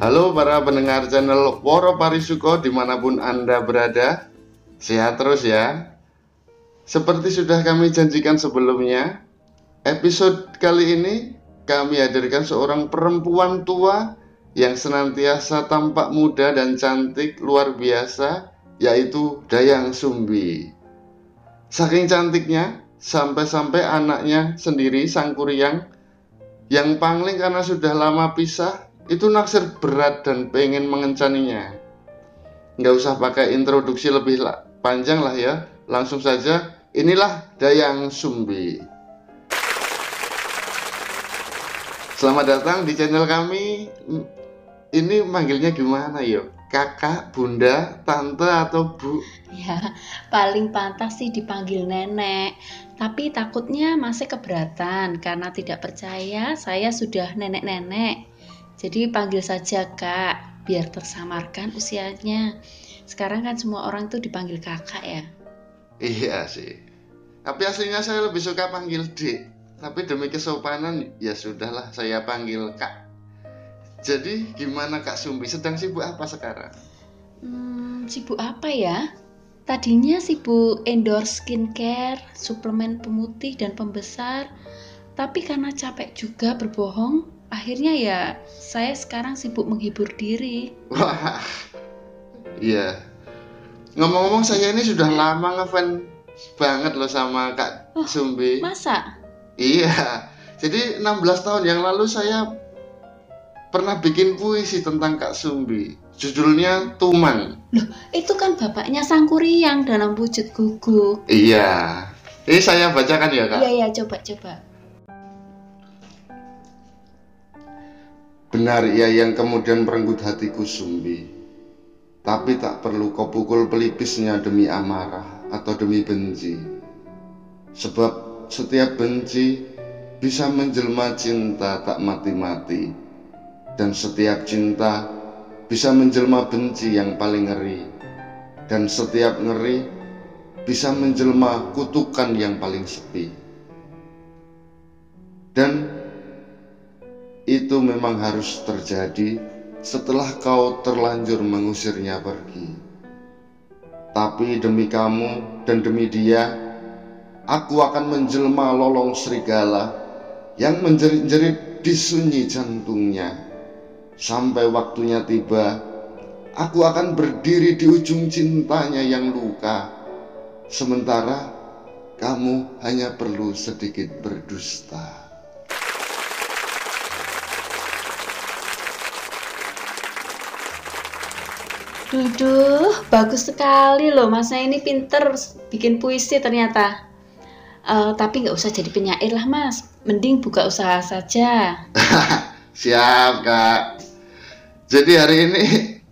Halo para pendengar channel Woro Parisuko di mana pun Anda berada Sehat terus ya. Seperti sudah kami janjikan sebelumnya Episode kali ini kami hadirkan seorang perempuan tua Yang senantiasa tampak muda dan cantik luar biasa Yaitu Dayang Sumbi. Saking cantiknya Sampai-sampai anaknya sendiri Sang Kuryang Yang pangling karena sudah lama pisah itu naksir berat dan pengen mengencaninya. Nggak usah pakai introduksi lebih panjang lah ya, langsung saja inilah Dayang Sumbi. Selamat datang di channel kami. Ini manggilnya gimana yuk? Kakak, bunda, tante atau bu? Ya, paling pantas sih dipanggil nenek. Tapi takutnya masih keberatan karena tidak percaya saya sudah nenek-nenek. Jadi panggil saja kak, biar tersamarkan usianya. Sekarang kan semua orang tuh dipanggil kakak ya. Iya sih. Tapi aslinya saya lebih suka panggil dek. Tapi demi kesopanan ya sudahlah saya panggil kak. Jadi gimana kak Sumbi sedang sibuk apa sekarang? Hmm, sibuk apa ya? Tadinya sibuk endorse skincare, suplemen pemutih dan pembesar. Tapi karena capek juga berbohong, akhirnya ya saya sekarang sibuk menghibur diri. Wah, iya. Ngomong-ngomong saya ini sudah lama ngefans banget loh sama Kak oh, Sumbi. Masa? Iya. Jadi 16 tahun yang lalu saya pernah bikin puisi tentang Kak Sumbi. Judulnya Tuman. Loh, itu kan bapaknya Sang Kuryang dalam wujud gugu. Iya. Ini saya bacakan ya, Kak? Iya, iya, coba coba. Benar ia yang kemudian merenggut hatiku Sumbi. Tapi tak perlu kau pukul pelipisnya demi amarah atau demi benci. Sebab setiap benci bisa menjelma cinta tak mati-mati. Dan setiap cinta bisa menjelma benci yang paling ngeri. Dan setiap ngeri bisa menjelma kutukan yang paling sepi. Dan itu memang harus terjadi setelah kau terlanjur mengusirnya pergi. Tapi demi kamu dan demi dia, aku akan menjelma lolong serigala yang menjerit-jerit di sunyi jantungnya. Sampai waktunya tiba, aku akan berdiri di ujung cintanya yang luka. Sementara kamu hanya perlu sedikit berdusta. Duduh, bagus sekali loh. Masa ini pinter bikin puisi ternyata. Uh, tapi nggak usah jadi penyair lah mas. Mending buka usaha saja. Siap kak. Jadi hari ini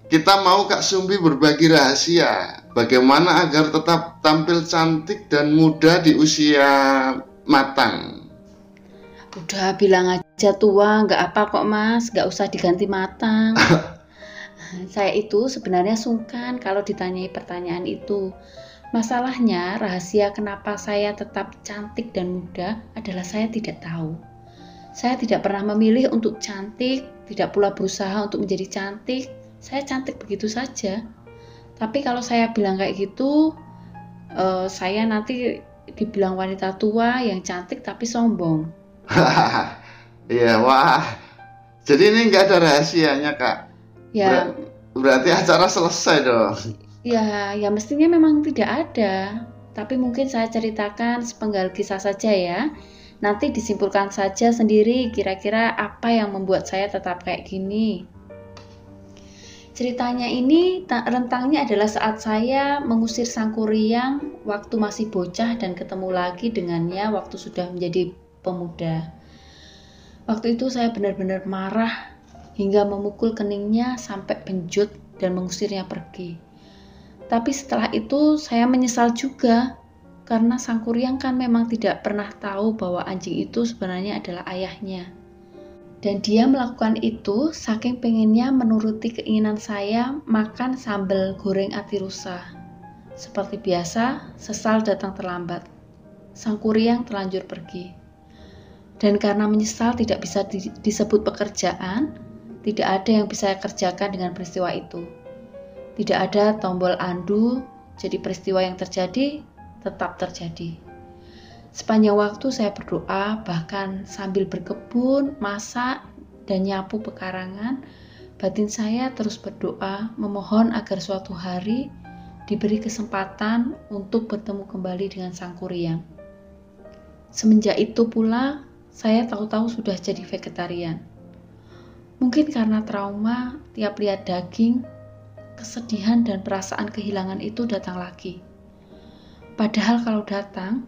kita mau Kak Sumbi berbagi rahasia bagaimana agar tetap tampil cantik dan muda di usia matang. Udah bilang aja tua, nggak apa kok mas, nggak usah diganti matang. saya itu sebenarnya sungkan kalau ditanyai pertanyaan itu. Masalahnya, rahasia kenapa saya tetap cantik dan muda adalah saya tidak tahu. Saya tidak pernah memilih untuk cantik, tidak pula berusaha untuk menjadi cantik. Saya cantik begitu saja. Tapi kalau saya bilang kayak gitu, uh, saya nanti dibilang wanita tua yang cantik tapi sombong. Iya, wah. Jadi ini nggak ada rahasianya, Kak. Ya. Ber berarti acara selesai dong. Ya, ya mestinya memang tidak ada. Tapi mungkin saya ceritakan sepenggal kisah saja ya. Nanti disimpulkan saja sendiri kira-kira apa yang membuat saya tetap kayak gini. Ceritanya ini rentangnya adalah saat saya mengusir sang kuryang waktu masih bocah dan ketemu lagi dengannya waktu sudah menjadi pemuda. Waktu itu saya benar-benar marah hingga memukul keningnya sampai penjut dan mengusirnya pergi. Tapi setelah itu saya menyesal juga karena sang kuryang kan memang tidak pernah tahu bahwa anjing itu sebenarnya adalah ayahnya. Dan dia melakukan itu saking pengennya menuruti keinginan saya makan sambal goreng ati rusa. Seperti biasa, sesal datang terlambat. Sang kuryang terlanjur pergi. Dan karena menyesal tidak bisa disebut pekerjaan, tidak ada yang bisa kerjakan dengan peristiwa itu. Tidak ada tombol andu, jadi peristiwa yang terjadi tetap terjadi. Sepanjang waktu saya berdoa, bahkan sambil berkebun, masak, dan nyapu pekarangan, batin saya terus berdoa, memohon agar suatu hari diberi kesempatan untuk bertemu kembali dengan Sang Kuryang. Semenjak itu pula, saya tahu-tahu sudah jadi vegetarian. Mungkin karena trauma, tiap lihat daging, kesedihan dan perasaan kehilangan itu datang lagi. Padahal kalau datang,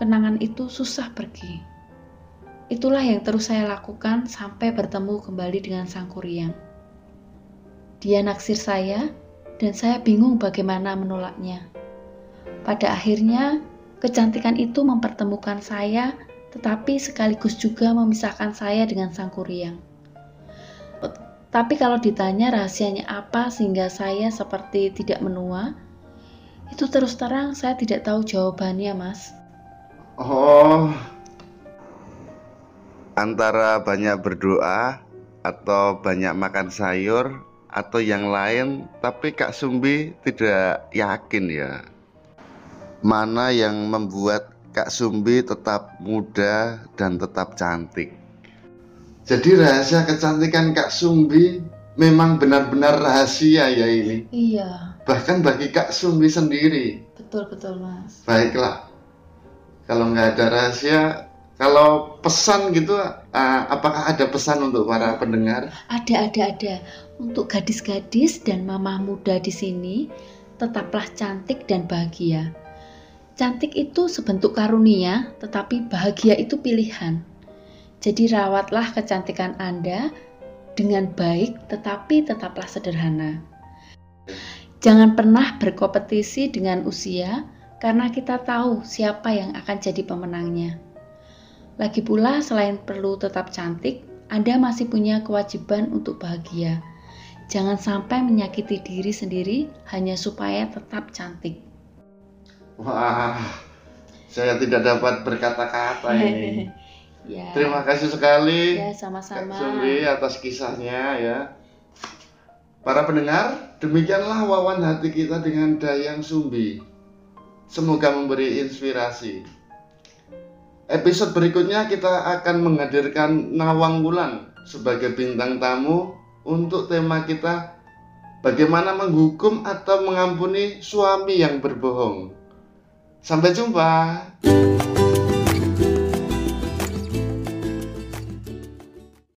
kenangan itu susah pergi. Itulah yang terus saya lakukan sampai bertemu kembali dengan Sang Kuryang. Dia naksir saya, dan saya bingung bagaimana menolaknya. Pada akhirnya, kecantikan itu mempertemukan saya, tetapi sekaligus juga memisahkan saya dengan Sang Kuryang. Tapi kalau ditanya rahasianya apa sehingga saya seperti tidak menua, itu terus terang saya tidak tahu jawabannya, Mas. Oh, antara banyak berdoa atau banyak makan sayur atau yang lain, tapi Kak Sumbi tidak yakin ya. Mana yang membuat Kak Sumbi tetap muda dan tetap cantik? Jadi rahasia kecantikan Kak Sumbi memang benar-benar rahasia ya ini. Iya. Bahkan bagi Kak Sumbi sendiri. Betul betul mas. Baiklah. Kalau nggak ada rahasia, kalau pesan gitu, uh, apakah ada pesan untuk para pendengar? Ada ada ada. Untuk gadis-gadis dan mamah muda di sini, tetaplah cantik dan bahagia. Cantik itu sebentuk karunia, tetapi bahagia itu pilihan. Jadi rawatlah kecantikan Anda dengan baik tetapi tetaplah sederhana. Jangan pernah berkompetisi dengan usia karena kita tahu siapa yang akan jadi pemenangnya. Lagi pula selain perlu tetap cantik, Anda masih punya kewajiban untuk bahagia. Jangan sampai menyakiti diri sendiri hanya supaya tetap cantik. Wah, saya tidak dapat berkata-kata ini. Ya. Terima kasih sekali. Ya, sama-sama. Sumbi atas kisahnya ya. Para pendengar, demikianlah wawan hati kita dengan Dayang Sumbi. Semoga memberi inspirasi. Episode berikutnya kita akan menghadirkan Nawang Wulan sebagai bintang tamu untuk tema kita bagaimana menghukum atau mengampuni suami yang berbohong. Sampai jumpa.